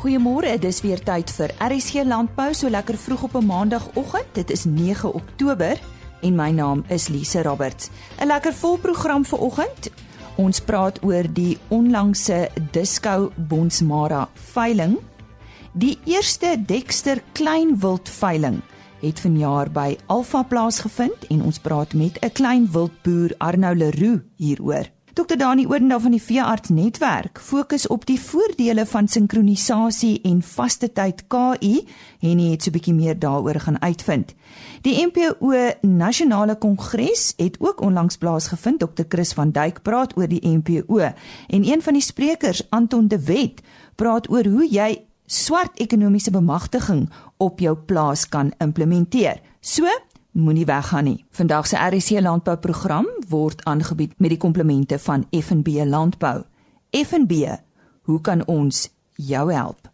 Goeiemôre, dis weer tyd vir RSC Landbou so lekker vroeg op 'n maandagooggend. Dit is 9 Oktober en my naam is Lise Roberts. 'n Lekker vol program vir oggend. Ons praat oor die onlangse Disco Bonsmara veiling. Die eerste Dexter kleinwild veiling het vanjaar by Alpha plaasgevind en ons praat met 'n kleinwildboer Arnou Leroux hieroor. Dr Dani Oordendal van die Veearts Netwerk fokus op die voordele van sinkronisasie en vaste tyd KI en hy het so 'n bietjie meer daaroor gaan uitvind. Die MPO Nasionale Kongres het ook onlangs plaasgevind. Dr Chris van Duyk praat oor die MPO en een van die sprekers, Anton de Wet, praat oor hoe jy swart ekonomiese bemagtiging op jou plaas kan implementeer. So Moenie weggaan nie. Vandag se RC landbouprogram word aangebied met die komplemente van FNB Landbou. FNB, hoe kan ons jou help?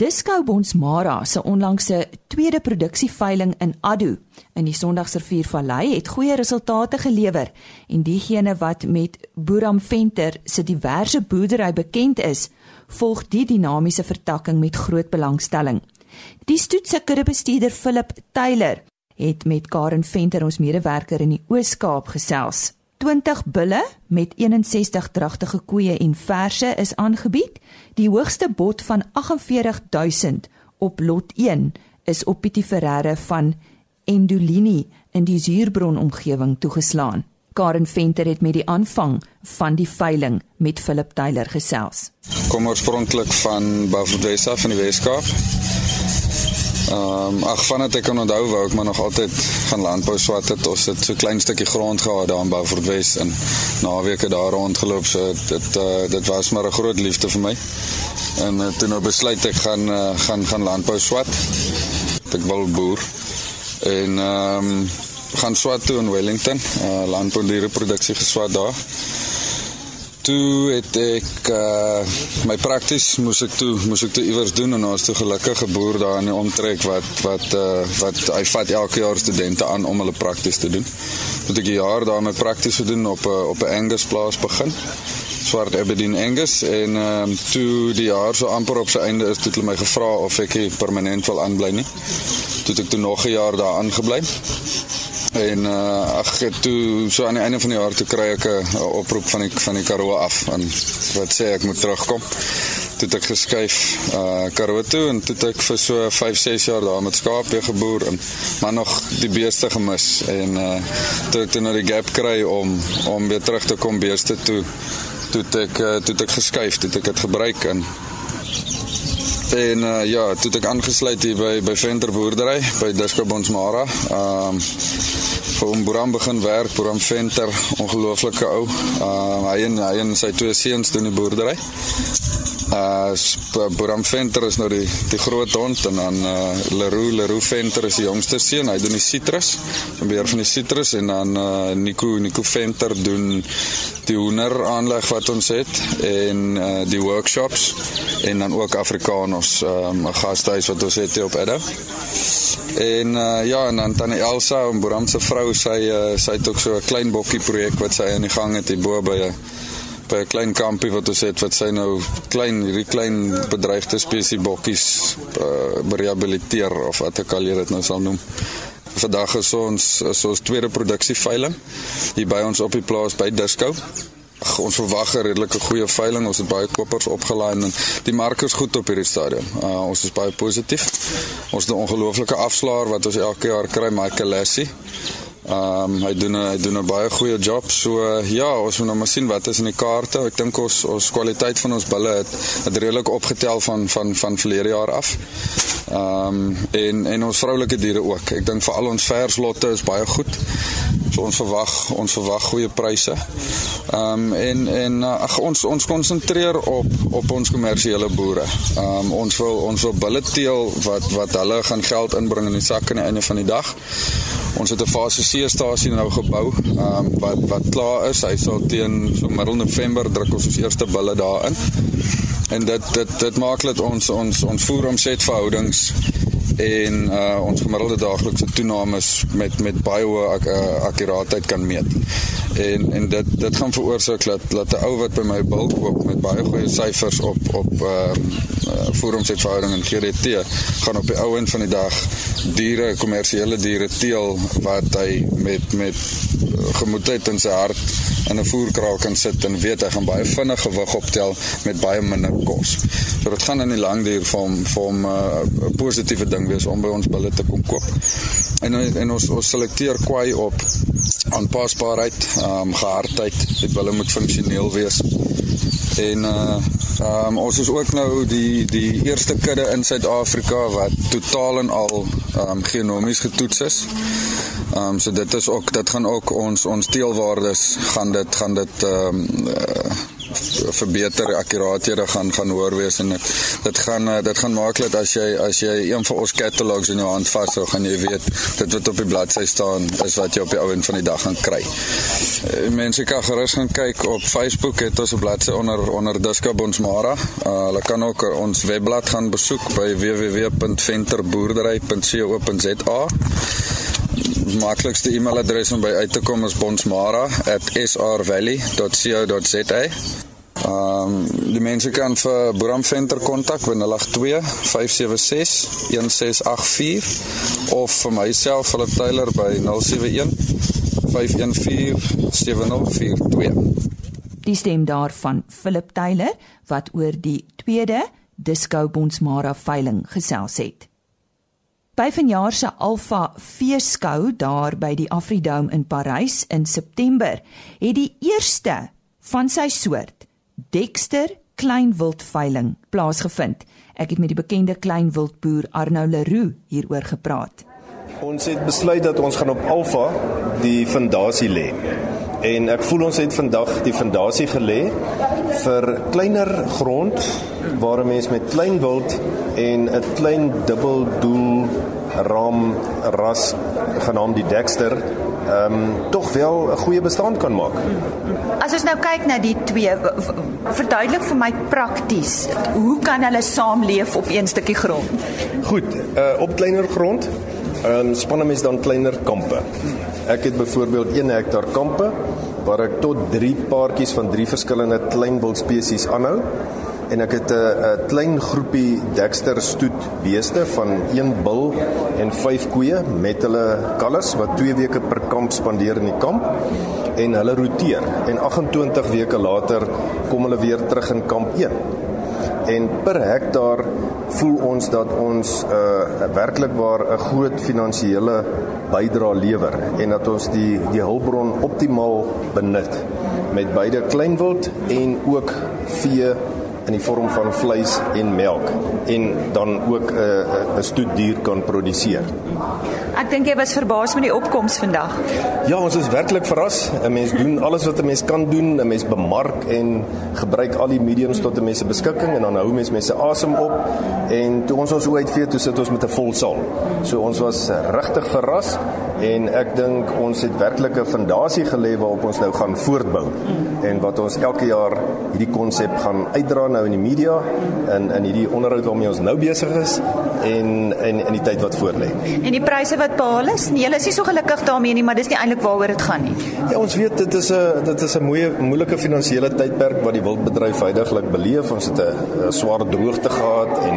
Disco Bonsmara se onlangse tweede produksieveiling in Addo in die Sondagsrivier Vallei het goeie resultate gelewer en diegene wat met Boeram Venter se diverse boerdery bekend is, volg die dinamiese vertakking met groot belangstelling. Die stoetse kuddebestuurder Philip Taylor het met Karen Venter ons medewerker in die Oos-Kaap gesels. 20 bulle met 61 dragtige koeie en verse is aangebied. Die hoogste bod van 48000 op lot 1 is op Pietie Ferreira van Endolini in die Zuurbron omgewing toegeslaan. Karen Venter het met die aanvang van die veiling met Philip Taylor gesels. Kom oorspronklik van Bafodesa van die Weskaap. Ehm um, ag vanat ek kan onthou wou ek maar nog altyd gaan landbou swat het. Ons het so klein stukkie grond gehad daar in Beaufort Wes en naweke daar rondgeloop. So dit uh, dit was maar 'n groot liefde vir my. En uh, toe nou besluit ek gaan uh, gaan gaan landbou swat. Ek wil boer. En ehm um, gaan swat toe in Wellington, uh, landbou diereproduksie geswat daar toe het ek uh my prakties moes ek toe moes ek toe iewers doen en ons toe gelukkige boer daar in die omtrek wat wat uh wat hy vat elke jaar studente aan om hulle prakties te doen. Moet ek 'n jaar daar my prakties gedoen op 'n op 'n Angus plaas begin. Swart Aberdeen Angus en ehm uh, toe die jaar so amper op sy einde is toe hulle my gevra of ek permanent wil aanbly nie. Toe ek toe nog 'n jaar daar aangebly. En uh ag toe so aan die einde van die jaar toe kry ek 'n oproep van die van die Karoo af en wat sê ek moet terugkom. Toe het ek geskuif uh Karoo toe en toe het ek vir so 5, 6 jaar daar met skape geboer en maar nog die beeste gemis en uh toe toe nou die gap kry om om weer terug te kom beeste toe toe het ek uh, toe het ek geskuif, toe het ek dit gebruik en En uh, ja, toe ek aangesluit hier by by Venter boerdery by Disco Bonsmara. Ehm um, vir hom Boeram begin werk, Boeram Venter, ongelooflike ou. Ehm uh, hy en hy en sy twee seuns doen die boerdery. Uh Boeram Venter is nou die die groot hond en dan uh Leroux Leroux Venter is die jongste seun. Hy doen die sitrus, die beheer van die sitrus en dan uh Nico Nico Venter doen die hoender aanleg wat ons het en uh die workshops en dan ook Afrikanos, ehm, 'n um, gastehuis wat ons het hier op Edda. En uh, ja, en dan tannie Elsa, en Boeram se vrou, sy uh, sy het ook so 'n klein bokkie projek wat sy aan die gang het hier bo by 'n by 'n klein kampie wat ons het wat sy nou klein hierdie klein bedreigde spesie bokkies uh, rehabiliteer of wat ek al dit nou sal noem. Vandag is ons is ons tweede produksieveiling hier by ons op die plaas by Disco. Ons verwag 'n redelike goeie veiling. Ons het baie kopers opgelaai en die mark is goed op hierdie stadium. Uh, ons is baie positief. Ons het 'n ongelooflike afslaer wat ons elke jaar kry, Michael Lassie. Ehm um, hy doen hy doen 'n baie goeie job. So uh, ja, ons moet nou maar sien wat is in die kaarte. Ek dink ons ons kwaliteit van ons bulle het het redelik opgetel van van van verlede jaar af. Ehm um, en en ons vroulike diere ook. Ek dink vir al ons verslotte is baie goed. So ons verwag ons verwag goeie pryse. Ehm um, en en uh, ag ons ons konsentreer op op ons kommersiële boere. Ehm um, ons wil ons wil bulle teel wat wat hulle gaan geld inbring in die sak aan die einde van die dag. Ons het 'n fase C stasie nou gebou, ehm um, wat wat klaar is. Hy sal teen so middel November druk ons ons eerste bulle daarin. En dit dit dit maak dit ons ons ons voer omset verhoudings en uh ons gemiddelde daaglikse toenames met met baie hoë ak uh, akkuraatheid kan meet. En en dit dit gaan veroorsaak dat dat 'n ou wat by my bil koop met baie goeie syfers op op ehm uh, voedingsverhouding en GDT gaan op die ou end van die dag diere, kommersiële diere teel wat hy met met gemoedheid in sy hart in 'n voerkraal kan sit en weet hy gaan baie vinnig gewig optel met baie minder kos. So dit gaan in die lang duur vir hom vir hom uh, 'n uh, positiewe ding wees om by ons bulle te kom koop. En en ons ons selekteer kwai op aanpasbaarheid, ehm um, gehardheid, die bulle moet funksioneel wees. En uh um, ons is ook nou die die eerste kudde in Suid-Afrika wat totaal en al ehm um, genomies getoets is. Ehm um, so dit is ook dit gaan ook ons ons teelwaardes gaan dit gaan dit ehm um, uh, verbeter akkuraathede gaan gaan hoor wees en dit dit gaan eh, dit gaan maak dat as jy as jy een van ons catalogs in jou hand vashou gaan jy weet dit wat op die bladsy staan is wat jy op die ou end van die dag gaan kry. Eh, mense kan gerus gaan kyk op Facebook het ons 'n bladsy onder onder Diska Bonsmara. Uh, hulle kan ook ons webblad gaan besoek by www.venterboerdery.co.za maklikste e-mailadres om by uit te kom is bonsmara@srvalley.co.za. Ehm um, die mense kan vir Bram Venter kontak by 082 576 1684 of vir myself Philip Taylor by 071 514 7042. Die stem daarvan Philip Taylor wat oor die tweede Disco Bonsmara veiling gesels het. By vanjaar se Alpha Feeskou daar by die Afridome in Parys in September het die eerste van sy soort Dexter kleinwildveiling plaasgevind. Ek het met die bekende kleinwildboer Arnou Leroux hieroor gepraat. Ons het besluit dat ons gaan op Alpha die fondasie lê. En ek voel ons het vandag die fondasie gelê vir kleiner grond waar 'n mens met klein wild en 'n klein dubbeldoel ram ras genaamd die Dexter ehm um, tog wel 'n goeie bestaan kan maak. As ons nou kyk na die twee verduidelik vir my prakties, hoe kan hulle saamleef op een stukkie grond? Goed, uh op kleiner grond, ehm um, spanne mens dan kleiner kampe. Ek het byvoorbeeld 1 hektaar kampe waar ek tot 3 paartjies van 3 verskillende kleinwild spesies aanhou. En ek het 'n klein groepie Dexter stoet beeste van 1 bul en 5 koeie met hulle kalvers wat 2 weke per kamp spandeer in die kamp. En hulle roteer. En 28 weke later kom hulle weer terug in kamp 1. En per hektaar voel ons dat ons 'n uh, werklik waar 'n groot finansiële bydrae lewer en dat ons die die hulpbron optimaal benut met beide kleinwild en ook vee in die vorm van vleis en melk en dan ook 'n uh, 'n stoetdier kan produseer. Ek dink jy was verbaas met die opkoms vandag. Ja, ons is werklik verras. 'n Mens doen alles wat 'n mens kan doen. 'n Mens bemark en gebruik al die mediums tot 'n mens se beskikking en dan hou mens mense asem op. En toe ons ons uitvee, toe sit ons met 'n vol saal. So ons was regtig verras en ek dink ons het werklik 'n fondasie gelê waarop ons nou gaan voortbou. En wat ons elke jaar hierdie konsep gaan uitdra nou in die media in in hierdie onderhoud waarmee ons nou besig is en in in die tyd wat voorlê. En die pryse wat behaal is, nee, hulle is nie so gelukkig daarmee nie, maar dis nie eintlik waaroor dit gaan nie. Ja, ons weet dit is 'n dit is 'n moeë moeilike finansiële tydperk wat die wildbedryf heidaglik beleef. Ons het 'n swaar droogte gehad en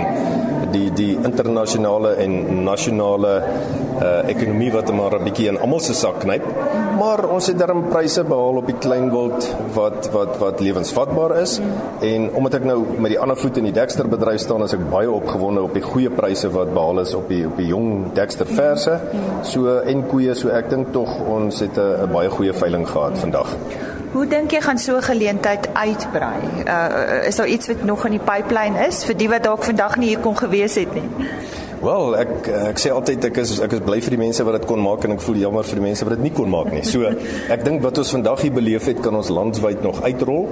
die die internasionale en nasionale uh, ekonomie wat maar 'n bietjie in almal se sak knyp. Maar ons het darm pryse behaal op die kleinwild wat wat wat lewensvatbaar is en omdat ek nou met die ander voet in die Dexter bedryf staan, is ek baie opgewonde op die goeie pryse wat behaal is op die op die jong Dexter verse. So en koeie, so ek dink tog ons het 'n baie goeie veiling gehad vandag. Hoe dink jy gaan so 'n geleentheid uitbrei? Uh is daar iets wat nog in die pipeline is vir die wat dalk vandag nie hier kon gewees het nie? Wel, ek ek sê altyd ek is ek is bly vir die mense wat dit kon maak en ek voel jammer vir die mense wat dit nie kon maak nie. So ek dink wat ons vandag hier beleef het kan ons landwyd nog uitrol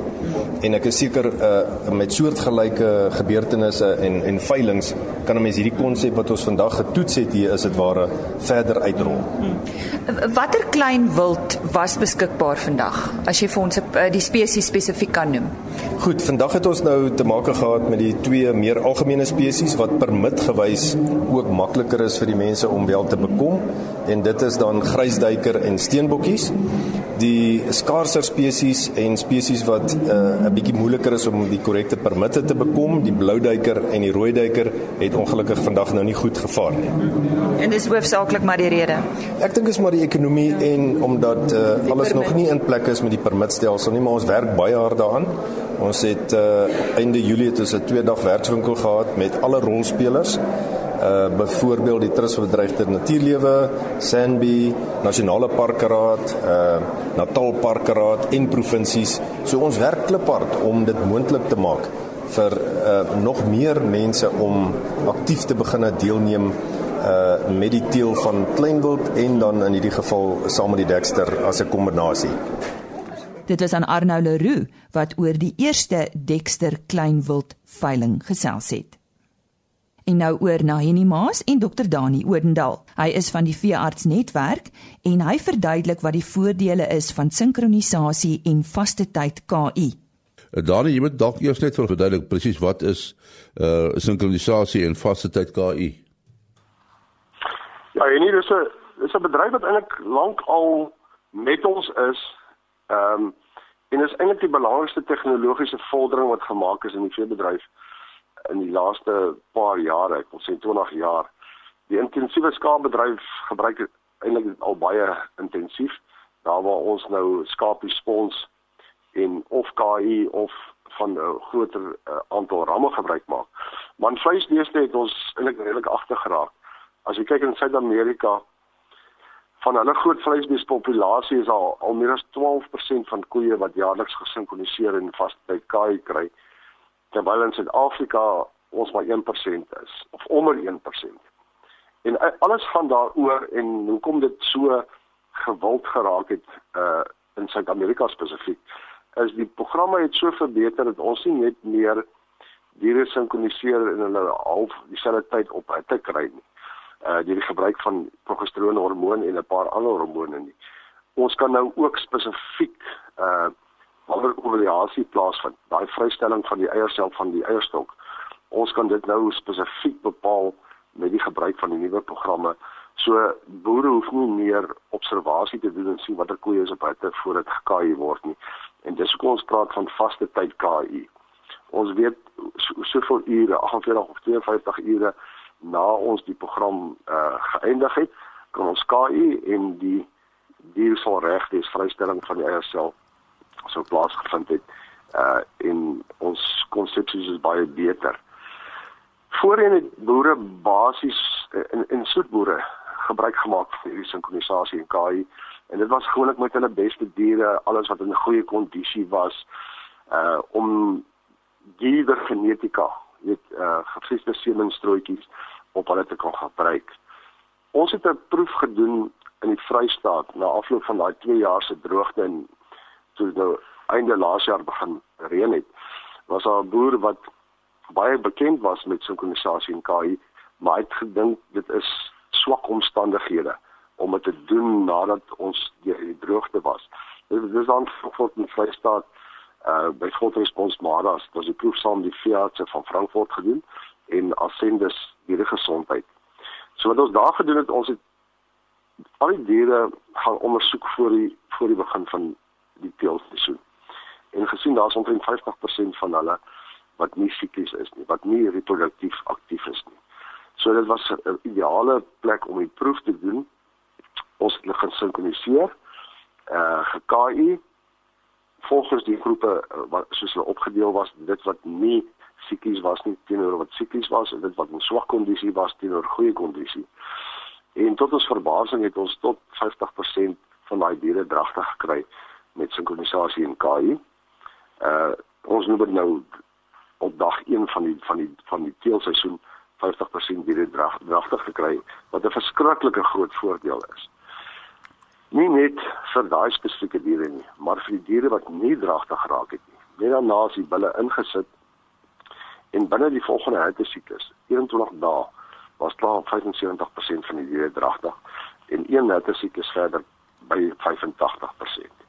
en ek is seker uh, met soortgelyke gebeurtenisse en en veilings kan 'n mens hierdie konsep wat ons vandag getoets het hier is dit ware verder uitrol. Watter klein wild was beskikbaar vandag as jy vir ons uh, die spesies spesifiek kan noem? Goed, vandag het ons nou te maak gehad met die twee meer algemene spesies wat permit gewys ook makliker is vir die mense om wel te bekom en dit is dan grysduiker en steenbokkies die skaarser spesies en spesies wat uh, 'n bietjie moeiliker is om die korrekte permitte te bekom, die blouduiker en die rooiduiker het ongelukkig vandag nou nie goed gevaar nie. En dis hoofsaaklik maar die rede. Ek dink is maar die ekonomie en omdat uh, alles nog nie in plek is met die permitstelsel nie, maar ons werk baie hard daaraan. Ons het uh, einde Julie het ons 'n twee dag werkswinkel gehad met alle rolspelers uh byvoorbeeld die Trust vir Bedreigde Natuurlewe, Sanbi, Nasionale Parkeraad, uh Natal Parkeraad en provinsies. So ons werk kliphard om dit moontlik te maak vir uh nog meer mense om aktief te begine deelneem uh met die teel van kleinwild en dan in hierdie geval saam met die Dexter as 'n kombinasie. Dit was aan Arnou Leroux wat oor die eerste Dexter kleinwild veiling gesels het. En nou oor na Henny Maas en Dr Dani Odendal. Hy is van die veearts netwerk en hy verduidelik wat die voordele is van sinkronisasie en vaste tyd KI. Eh, Dani, jy moet dalk eers net verduidelik presies wat is uh sinkronisasie en vaste tyd KI. Ja, Henny, dis 'n dis 'n bedryf wat eintlik lank al met ons is. Ehm um, en is eintlik die belangrikste tegnologiese vordering wat gemaak is in die veebedryf in die laaste paar jare, ek wil sê 20 jaar. Die intensiewe skaapbedryf gebruik eintlik al baie intensief daar waar ons nou skaapies spons en of KI of van 'n groter uh, aantal ramme gebruik maak. Maar vleisbeeste het ons eintlik redelik agter geraak. As jy kyk in Suid-Amerika van hulle groot vleisbeespopulasie is al al meer as 12% van koeie wat jaarliks gesinkroniseer en vaste KI kry terwyl in Suid-Afrika ons maar 1% is of onder 1%. En alles gaan daaroor en hoekom dit so gewild geraak het uh in Suid-Amerika spesifiek is die programme het so verbeter dat ons nie net meer diere sinkroniseer in hulle half dieselfde tyd op hitte kry nie. Uh deur die gebruik van progesteroon hormoon en 'n paar ander hormone nie. Ons kan nou ook spesifiek uh ovulasie plaasvind, daai vrystelling van die eiersel van die eierstok. Ons kan dit nou spesifiek bepaal met die gebruik van die nuwe programme. So boere hoef nie meer observasie te doen en sien watter koeie is op hitte voordat gekaai word nie. En dis hoekom ons praat van vaste tyd KI. Ons weet soveel so ure, 48 of 52 ure na ons die program uh geëindig het, kan ons KI en die dier sal reg dis vrystelling van die eiersel sou plaasgevind het uh en ons konsepsies is baie beter. Voorheen het boere basies uh, in in soetboere gebruik gemaak van hierdie sinkronisasie en KI en dit was gewoonlik met hulle beste diere, alles wat in goeie kondisie was uh om diewer genetika, weet uh gefriesde semenstrooitjies op hulle te kan gebruik. Ons het 'n proef gedoen in die Vrystaat na afloop van daai 2 jaar se droogte en toe nou einde laas jaar begin reën het, was daar 'n boer wat baie bekend was met sinkronisasie en KI, maar hy het gedink dit is swak omstandighede om dit te doen nadat ons die, die droogte was. Dit is dan voor in Vrystaat uh by Groot Respons Maras, was die proef saam die veeartse van Frankfurt gedoen en Ascendus diere gesondheid. So wat ons daar gedoen het, ons het al die diere gaan ondersoek voor die voor die begin van die teelseisoen. En gesien daar's omtrent 50% van hulle wat nie sieklies is nie, wat nie reproduktief aktief is nie. So dit was 'n ideale plek om die proef te doen. Ons het begin sinkroniseer. Uh GKI volgens die groepe uh, wat soos hulle opgedeel was, dit wat nie sieklies was nie teenoor wat sieklies was en dit wat in swak kondisie was teenoor goeie kondisie. En tot ons verbasing het ons tot 50% van daai diere dragtig gekry met sinkronisasie en KI. Uh ons moet nou op dag 1 van die van die van die teelseisoen 50% diere drag, dragtig gekry wat 'n verskriklike groot voordeel is. Nie net vir daai spesifieke diere nie, maar vir die diere wat nie dragtig geraak het nie. Net daarna as die bulle ingesit en binne die volgende hitte siklus, 21 dae, was klaar 75% van die diere dragtig en een hitte siklus verder by 85%.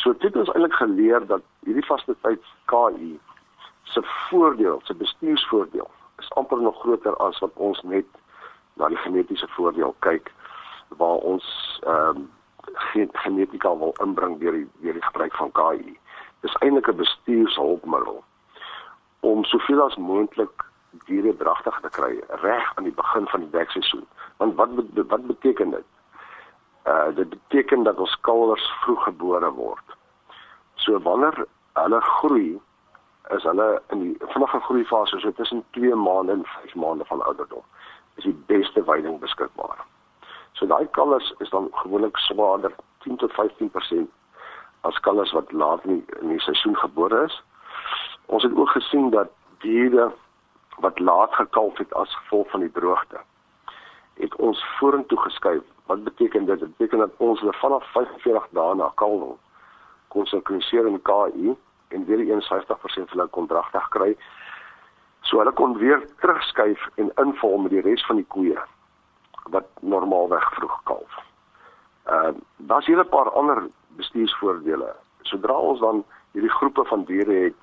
So dit het ons eintlik geleer dat hierdie tyd KI se voordeel, se bestuursvoordeel is amper nog groter as wat ons net na die genetiese voordeel kyk waar ons ehm um, genetika wil inbring deur die deur die gebruik van KI. Dis eintlik 'n bestuurshulpmiddel om soveel as moontlik diere dragtig te kry reg aan die begin van die wekseisoen. Want wat wat beteken dit? Uh dit beteken dat ons kalwers vroeg gebore word. So wanneer hulle groei, is hulle in die vinnige groei fase so tussen 2 maande en 5 maande van ouderdom. Is die beste veiding beskikbaar. So daai kalvers is dan gewoonlik swaarder 10 tot 15% as kalvers wat laat in die, in die seisoen gebore is. Ons het ook gesien dat diere wat laat gekalf het as gevolg van die droogte het ons vorentoe geskuif. Wat beteken dit? Dit beteken dat ons hulle vanaf 45 dae na kalwing kon sinkroniseer in KI en weer 51% van hulle kontrakte gekry. So hulle kon weer terugskuif en invul met die res van die koeie wat normaalweg vroeg kalf. Ehm uh, daar's hier 'n paar ander bestuursvoordele. Sodra ons dan hierdie groepe van diere het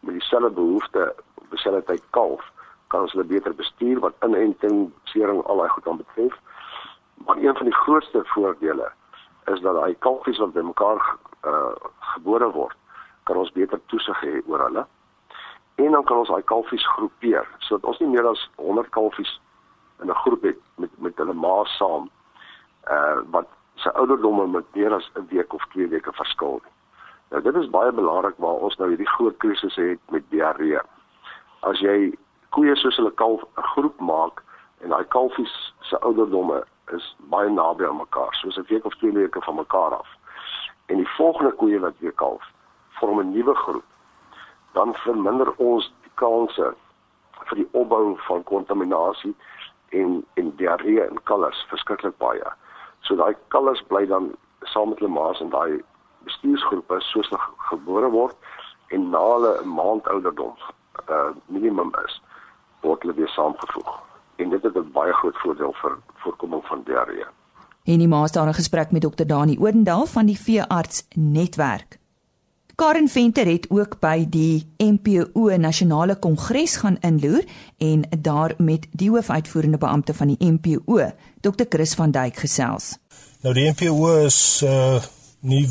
met dieselfde behoefte op dieselfde tyd kalf, kan ons hulle beter bestuur wat inenting, sering al daai goed aan betref. Maar een van die grootste voordele is dat daai kalfies wat bymekaar uh, gebore word, kan ons beter toesig hê oor hulle. En dan kan ons daai kalfies groepeer sodat ons nie meer as 100 kalfies in 'n groep het met met hulle ma saam. Uh wat se ouderdomme met meer as 'n week of 2 weke verskil. Nou dit is baie belangrik waar ons nou hierdie groot krisis het met diarree. As jy koeie soos hulle kalf 'n groep maak en daai kalfies se ouderdomme is baie naby aan mekaar, soos 'n week of 2 weke van mekaar af. En die volgende koeie wat weer kalf, vorm 'n nuwe groep, dan verminder ons die kanse vir die opbou van kontaminasie en en diarree in kalvers verskriklik baie. So daai kalvers bly dan saam met hulle ma's in daai bestuursgroepe soos hulle gebore word en na hulle 'n maand ouderdom uh minimum is word hulle weer saamgevoeg. En dit het 'n baie groot voordeel vir voorkoming van diarree. En die maas daar 'n gesprek met dokter Dani Odendaal van die veearts netwerk. Karen Venter het ook by die MPO Nasionale Kongres gaan inloer en daar met die hoofuitvoerende beampte van die MPO, Dr. Chris van Duyk gesels. Nou die MPO is 'n uh, nie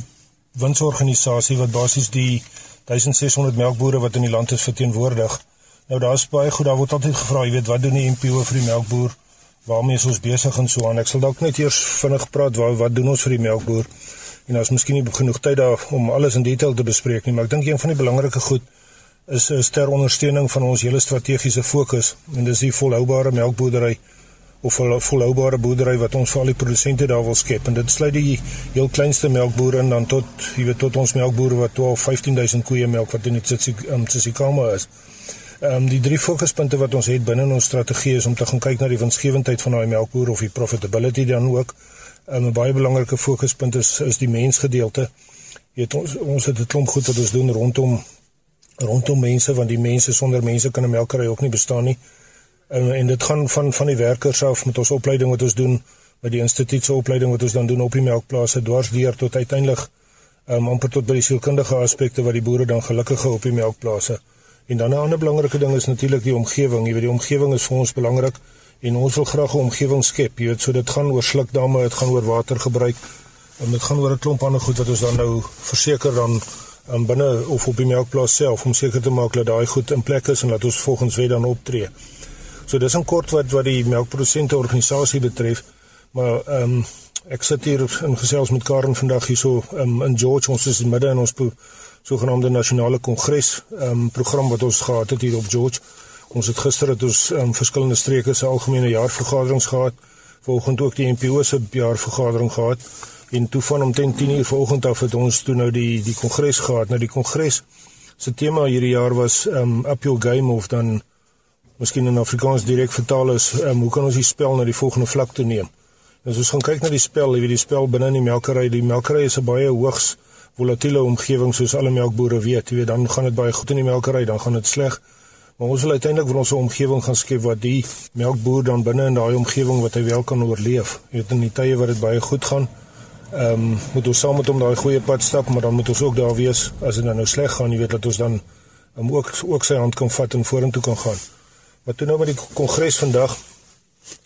winsorganisasie wat basies die 1600 melkbore wat in die land is verteenwoordig. Nou daar's baie goed, daar word altyd gevra, jy weet, wat doen die MPO vir die melkboer? Waarmee ons besig en so aan? Ek sal dalk net eers vinnig praat wat wat doen ons vir die melkboer? en ons miskien nie genoeg tyd daar om alles in detail te bespreek nie, maar ek dink een van die belangrike goed is is ter ondersteuning van ons hele strategiese fokus en dis die volhoubare melkboerdery of 'n volhoubare boerdery wat ons vir al die produsente daar wil skep en dit sluit die heel kleinste melkbooie in dan tot jy weet tot ons melkbooie wat 12 15000 koeie melk wat in die Tsitsikamma um, is. Ehm um, die drie fokuspunte wat ons het binne ons strategie is om te gaan kyk na die winsgewendheid van daai melkboer of die profitability dan ook. Um, 'n baie belangrike fokuspunt is is die mensgedeelte. Jy weet ons ons het 'n klomp goed wat ons doen rondom rondom mense want die mense sonder mense kan 'n melkery ook nie bestaan nie. Um, en dit gaan van van die werkers af met ons opleiding wat ons doen met die instituutse opleiding wat ons dan doen op die melkplase dwarsdeur tot uiteindelik um, amper tot by die sielkundige aspekte wat die boere dan gelukkig op die melkplase. En dan 'n ander belangrike ding is natuurlik die omgewing. Jy weet die omgewing is vir ons belangrik en ons wil graag 'n omgewing skep, jy weet, so dit gaan oor slukdamme, dit gaan oor watergebruik. En dit gaan oor 'n klomp ander goed wat ons dan nou verseker dan um, binne of op die melkplaas self om seker te maak dat daai goed in plek is en dat ons volgens wet dan optree. So dis 'n kort wat wat die melkprodusente organisasie betref, maar ehm um, ek sit hier in gesels met Karen vandag hierso um, in George, ons is in midde in ons sogenaamde nasionale kongres um, program wat ons gehad het hier op George. Ons het gister het ons um, verskillende streke se algemene jaarvergaderings gehad. Vanoggend ook die NPO se jaarvergadering gehad. En toe van omtrent 10:00 vanoggend af het ons toe nou die die kongres gehad. Nou die kongres se tema hierdie jaar was um up your game of dan miskien in Afrikaans direk vertaal is um, hoe kan ons die spel na die volgende vlak toe neem? En as ons gaan kyk na die spel, jy weet die spel binne in die melkery, die melkery is 'n baie hoogs volatiele omgewing soos alle melkbore weet. Jy weet dan gaan dit baie goed in die melkery, dan gaan dit sleg. Maar ons wil uiteindelik vir ons 'n omgewing gaan skep waar die melkboer dan binne in daai omgewing wat hy wel kan oorleef. Jy weet in die tye wat dit baie goed gaan, ehm um, moet ons saam met hom daai goeie pad stap, maar dan moet ons ook daar wees as dit nou sleg gaan, jy weet dat ons dan um, ook ook sy hand kan vat en vorentoe kan gaan. Maar toe nou met die kongres vandag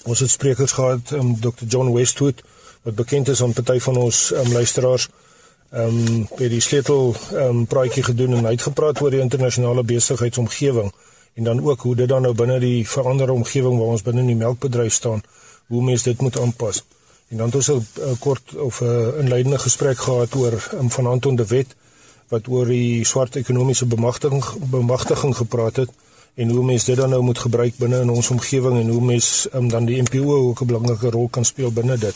Ons het sprekers gehad, um, Dr. John Westwood wat bekend is aan party van ons um, luisteraars. Ehm um, by die sleutel ehm um, praatjie gedoen en uitgepraat oor die internasionale besigheidsomgewing en dan ook hoe dit dan nou binne die veranderde omgewing waar ons binne in die melkbedryf staan, hoe mense dit moet aanpas. En dan het ons 'n kort of 'n inleidende gesprek gehad oor um, van Anton de Wet wat oor die swart ekonomiese bemagtiging bemagtiging gepraat het en hoe mense dit dan nou moet gebruik binne in ons omgewing en hoe mense um, dan die NPO ook 'n belangrike rol kan speel binne dit.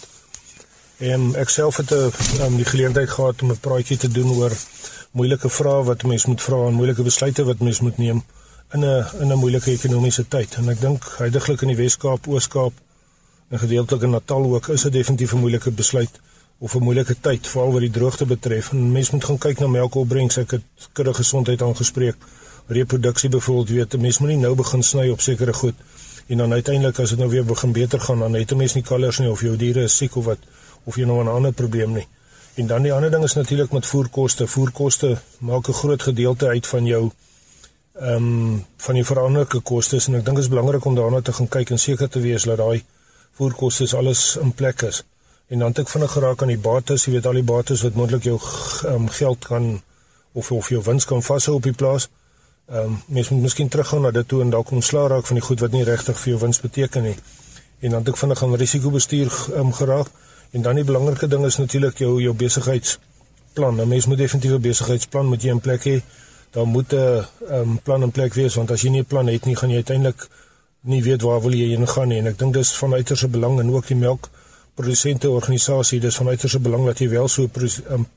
En ek self het 'n um, die geleentheid gehad om 'n praatjie te doen oor moeilike vrae wat mense moet vra en moeilike besluite wat mense moet neem in 'n in 'n moeilike ekonomiese tyd. En ek dink heidaglik in die Wes-Kaap, Oos-Kaap en gedeeltelik in Natal ook is dit definitief 'n moeilike besluit of 'n moeilike tyd veral wat die droogte betref. En mense moet gaan kyk na melkopbrengs. Ek het kudde gesondheid aangespreek. Reproduksie byvoorbeeld weet mense moenie nou begin sny op sekere goed en dan uiteindelik as dit nou weer begin beter gaan dan het mense nie kalvers nie of jou diere is siek of wat of jy nou 'n ander probleem nie. En dan die ander ding is natuurlik met voerkoste. Voerkoste maak 'n groot gedeelte uit van jou ehm um, van die veranderlike kostes en ek dink dit is belangrik om daarna te gaan kyk en seker te wees dat daai voerkoste alles in plek is. En dan het ek vinnig geraak aan die bates, jy weet al die bates wat moontlik jou um, geld kan of of jou wins kan vashou op die plaas. Ehm um, mens moet miskien teruggaan na dit toe en dalk ontslaa raak van die goed wat nie regtig vir jou wins beteken nie. En dan het ek vinnig aan risikobestuur um, geraak. En dan die belangrike ding is natuurlik jou jou besigheidsplan. 'n Mens moet definitief 'n besigheidsplan met jy in plek hê. Daar moet 'n um, plan in plek wees want as jy nie 'n plan het nie, gaan jy uiteindelik nie weet waar wil jy heen gaan nie. En ek dink dis van uiterste belang en ook die melkprodusente organisasie, dis van uiterste belang dat jy wel so 'n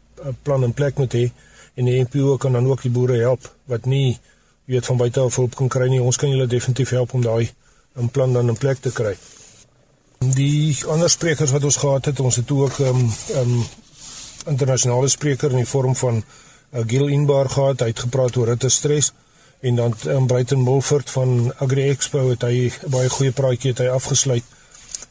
plan in plek moet hê en die NPO kan dan ook die boere help wat nie weet van buite af hulp kan kry nie. Ons kan julle definitief help om daai 'n plan dan in plek te kry. Die ander sprekers wat ons gehad het, ons het ook 'n um, 'n um, internasionale spreker in die vorm van uh, Gil Inbar gehad, hy het gepraat oor ritte stres en dan um, Bruiten Mulford van Agri Expo het hy baie goeie praatjie het hy afgesluit.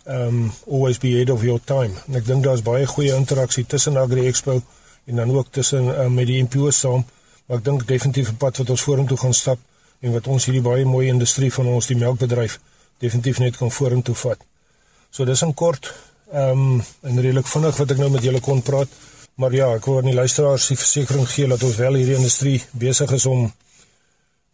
Um always be ahead of your time. En ek dink daar's baie goeie interaksie tussen Agri Expo en dan ook tussen um, met die NPO saam. Maar ek dink definitief 'n pad wat ons vorentoe gaan stap en wat ons hierdie baie mooi industrie van ons die melkbedryf definitief net kan vorentoe vat. So dis in kort ehm um, en redelik vinnig wat ek nou met julle kon praat. Maar ja, ek wil aan die luisteraars die versekering gee dat ons wel hierdie industrie besig is om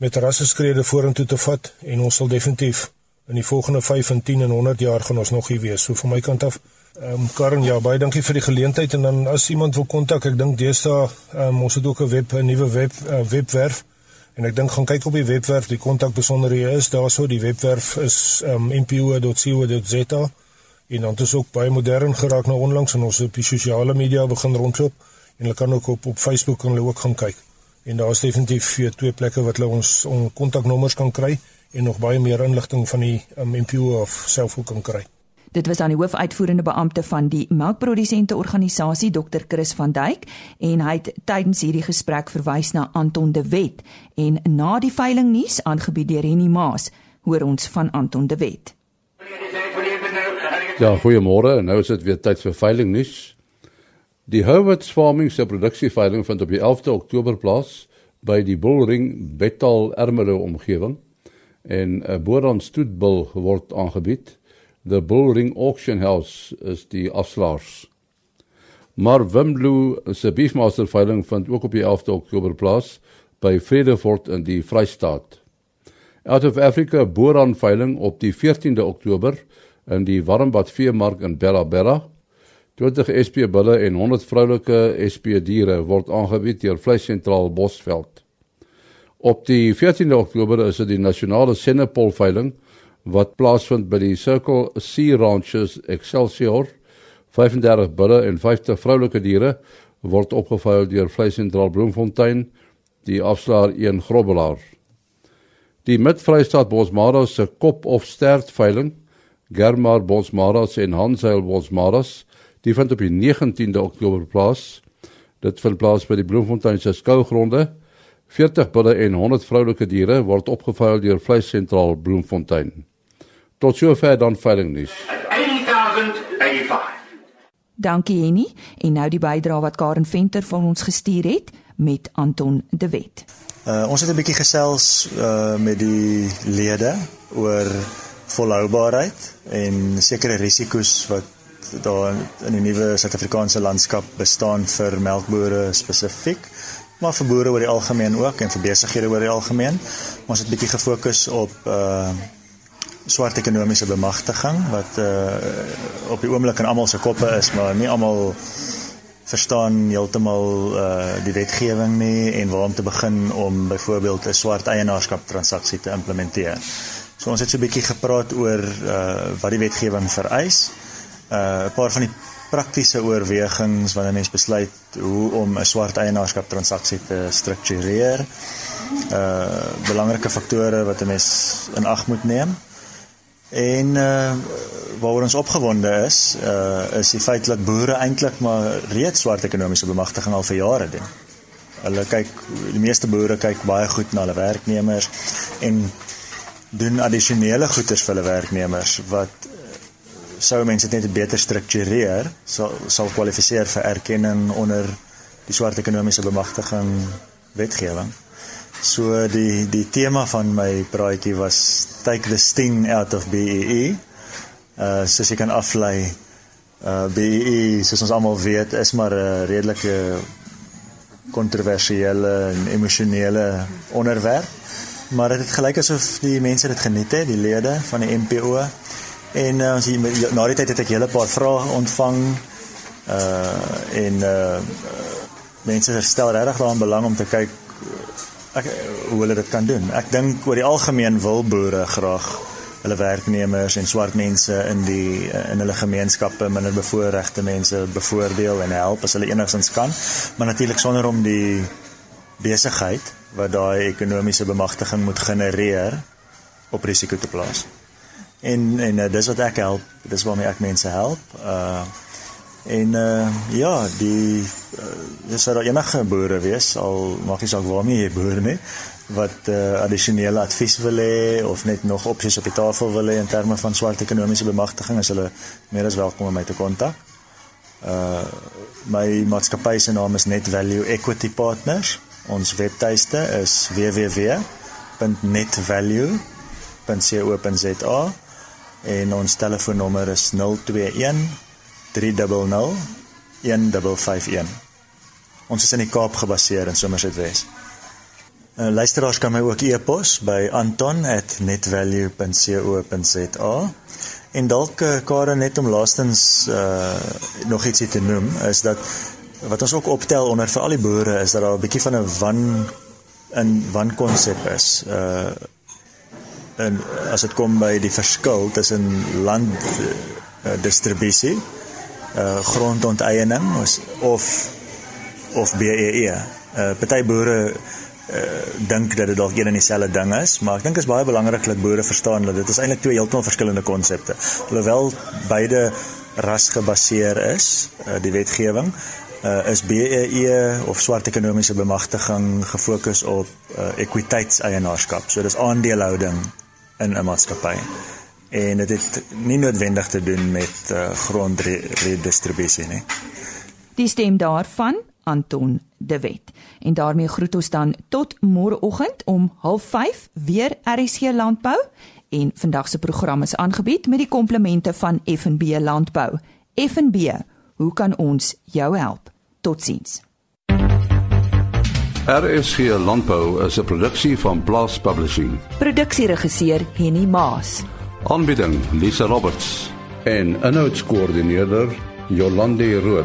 met rasseskrede vorentoe te vat en ons sal definitief in die volgende 5 en 10 en 100 jaar gaan ons nog hier wees. So van my kant af ehm um, Karen, ja, baie dankie vir die geleentheid en dan as iemand wil kontak, ek dink deesdae ehm um, ons het ook 'n web 'n nuwe web uh, webwerf en ek dink gaan kyk op die webwerf, die kontak besonderhede is daarso, die webwerf is ehm um, mpo.co.za en dan ons ook baie modern geraak nou onlangs en ons op die sosiale media begin rondloop en hulle kan ook op op Facebook en hulle ook gaan kyk. En daar is definitief vir twee plekke wat hulle ons on kontaknommers kan kry en nog baie meer inligting van die um, MPO of selfoon kan kry. Dit was aan die hoofuitvoerende beampte van die melkprodusente organisasie Dr Chris van Duyk en hy het tydens hierdie gesprek verwys na Anton de Wet en na die veiling nuus aangebied deur Henny Maas hoor ons van Anton de Wet. Ja, goeiemôre. Nou is dit weer tyd vir veiling nuus. Die Howard Farming se produksieveiling vind op die 11de Oktober plaas by die Bullring Betal Ermelo omgewing en 'n Boran stoetbul word aangebied. The Bullring Auction House is die afslaers. Maar Wimbloo se Beefmaster veiling vind ook op die 11de Oktober plaas by Vredefort in die Vrystaat. Out of Africa Boran veiling op die 14de Oktober in die Warmbad veemark in Bella Bella. 20 SP bulle en 100 vroulike SP diere word aangebied deur Vleissentraal Bosveld. Op die 14de Oktober is dit die nasionale Senepol veiling wat plaasvind by die Circle Sea Ranches Excelsior. 35 bulle en 50 vroulike diere word opgeveil deur Vleissentraal Bloemfontein, die afslaer 1 grobbelaar. Die Midvrystaat Bosmara se kop of stert veiling Germar Bosmaras en Hansel Bosmaras, die vind op die 19de Oktober plaas. Dit vind plaas by die Bloemfontein se skougronde. 40 bulle en 100 vroulike diere word opgeveil deur Vleissentraal Bloemfontein. Tot sover dan veiling nuus. Dankie Henny en nou die bydrae wat Karen Venter vir ons gestuur het met Anton de Wet. Uh, ons het 'n bietjie gesels uh, met die lede oor volhoubaarheid en sekere risiko's wat daar in die nuwe Suid-Afrikaanse landskap bestaan vir melkbore spesifiek maar vir boere oor die algemeen ook en vir besighede oor die algemeen. Ons het bietjie gefokus op uh swart ekonomiese bemagtiging wat uh op die oomblik in almal se koppe is, maar nie almal verstaan heeltemal uh die wetgewing nie en waar om te begin om byvoorbeeld 'n swart eienaarskap transaksie te implementeer. So ons het so 'n bietjie gepraat oor uh wat die wetgewing vereis. Uh 'n paar van die praktiese oorwegings wanneer mens besluit hoe om 'n swart eienaarskap transaksie te struktureer. Uh belangrike faktore wat 'n mens in ag moet neem. En uh waaroor ons opgewonde is, uh is die feit dat boere eintlik maar reeds swart ekonomiese bemagtiging al vir jare doen. Hulle kyk die meeste boere kyk baie goed na hulle werknemers en doen addisionele goederes vir hulle werknemers wat sou mense dit net beter struktureer sal sal kwalifiseer vir erkenning onder die swart ekonomiese bemagtiging wetgewing. So die die tema van my praatjie was take the sting out of BEE. Uh soos jy kan aflei uh BEE soos ons almal weet is maar 'n redelike kontroversiële en emosionele onderwerp. Maar dit het gelyk asof die mense dit geniet het, die lede van die MPO En uh, ons na die tyd het ek hele paar vrae ontvang. Uh en uh mense stel regtig daaraan belang om te kyk ek hoe hulle dit kan doen. Ek dink oor die algemeen wil boere graag hulle werknemers en swart mense in die in hulle gemeenskappe minder bevoorregte mense bevoordeel en help as hulle enigstens kan, maar natuurlik sonder om die besigheid wat daai ekonomiese bemagtiging moet genereer op risiko te plaas en en uh, dis wat ek help dis waarmee ek mense help uh en uh ja die uh, is daar enige boere wees al maak nie saak waarmee jy boer nie wat uh, addisionele advies wil hê of net nog opsies op die tafel wil hê in terme van swart ekonomiese bemagtiging is hulle meer as welkom om my te kontak. Uh my maatskappy se naam is Net Value Equity Partners. Ons webtuiste is www.netvalue.co.za en ons telefoonnommer is 021 300 1551. Ons is in die Kaap gebaseer in Somerset Wes. Uh, luisteraars kan my ook e-pos by anton@netvalue.co.za. En dalk uh, Karen net om laastens uh, nog ietsie te noem is dat wat ons ook optel onder vir al die boere is dat daar 'n bietjie van 'n wan in wan konsep is. Uh en as dit kom by die verskil tussen land uh, distribusie uh grondonteiening of of BEE. Uh party boere uh dink dat dit dalk een en dieselfde ding is, maar ek dink is baie belangrik dat boere verstaan dat dit is eintlik twee heeltemal verskillende konsepte. Alhoewel beide rasgebaseer is, uh die wetgewing uh is BEE of swart ekonomiese bemagtiging gefokus op uh ekwiteitseienaarskap. So dis aandelehouding in 'n maatskappy. En dit het nie noodwendig te doen met uh, grondredistribusie nie. Die stem daarvan Anton De Wet. En daarmee groet ons dan tot môreoggend om 05:30 weer RSC Landbou en vandag se program is aangebied met die komplemente van FNB Landbou. FNB, hoe kan ons jou help? Totsiens. RSG Landbou is 'n produksie van Blast Publishing. Produksieregisseur Henny Maas. Aanbieding Lisa Roberts en 'n notas koördineerder Jolande Rooi.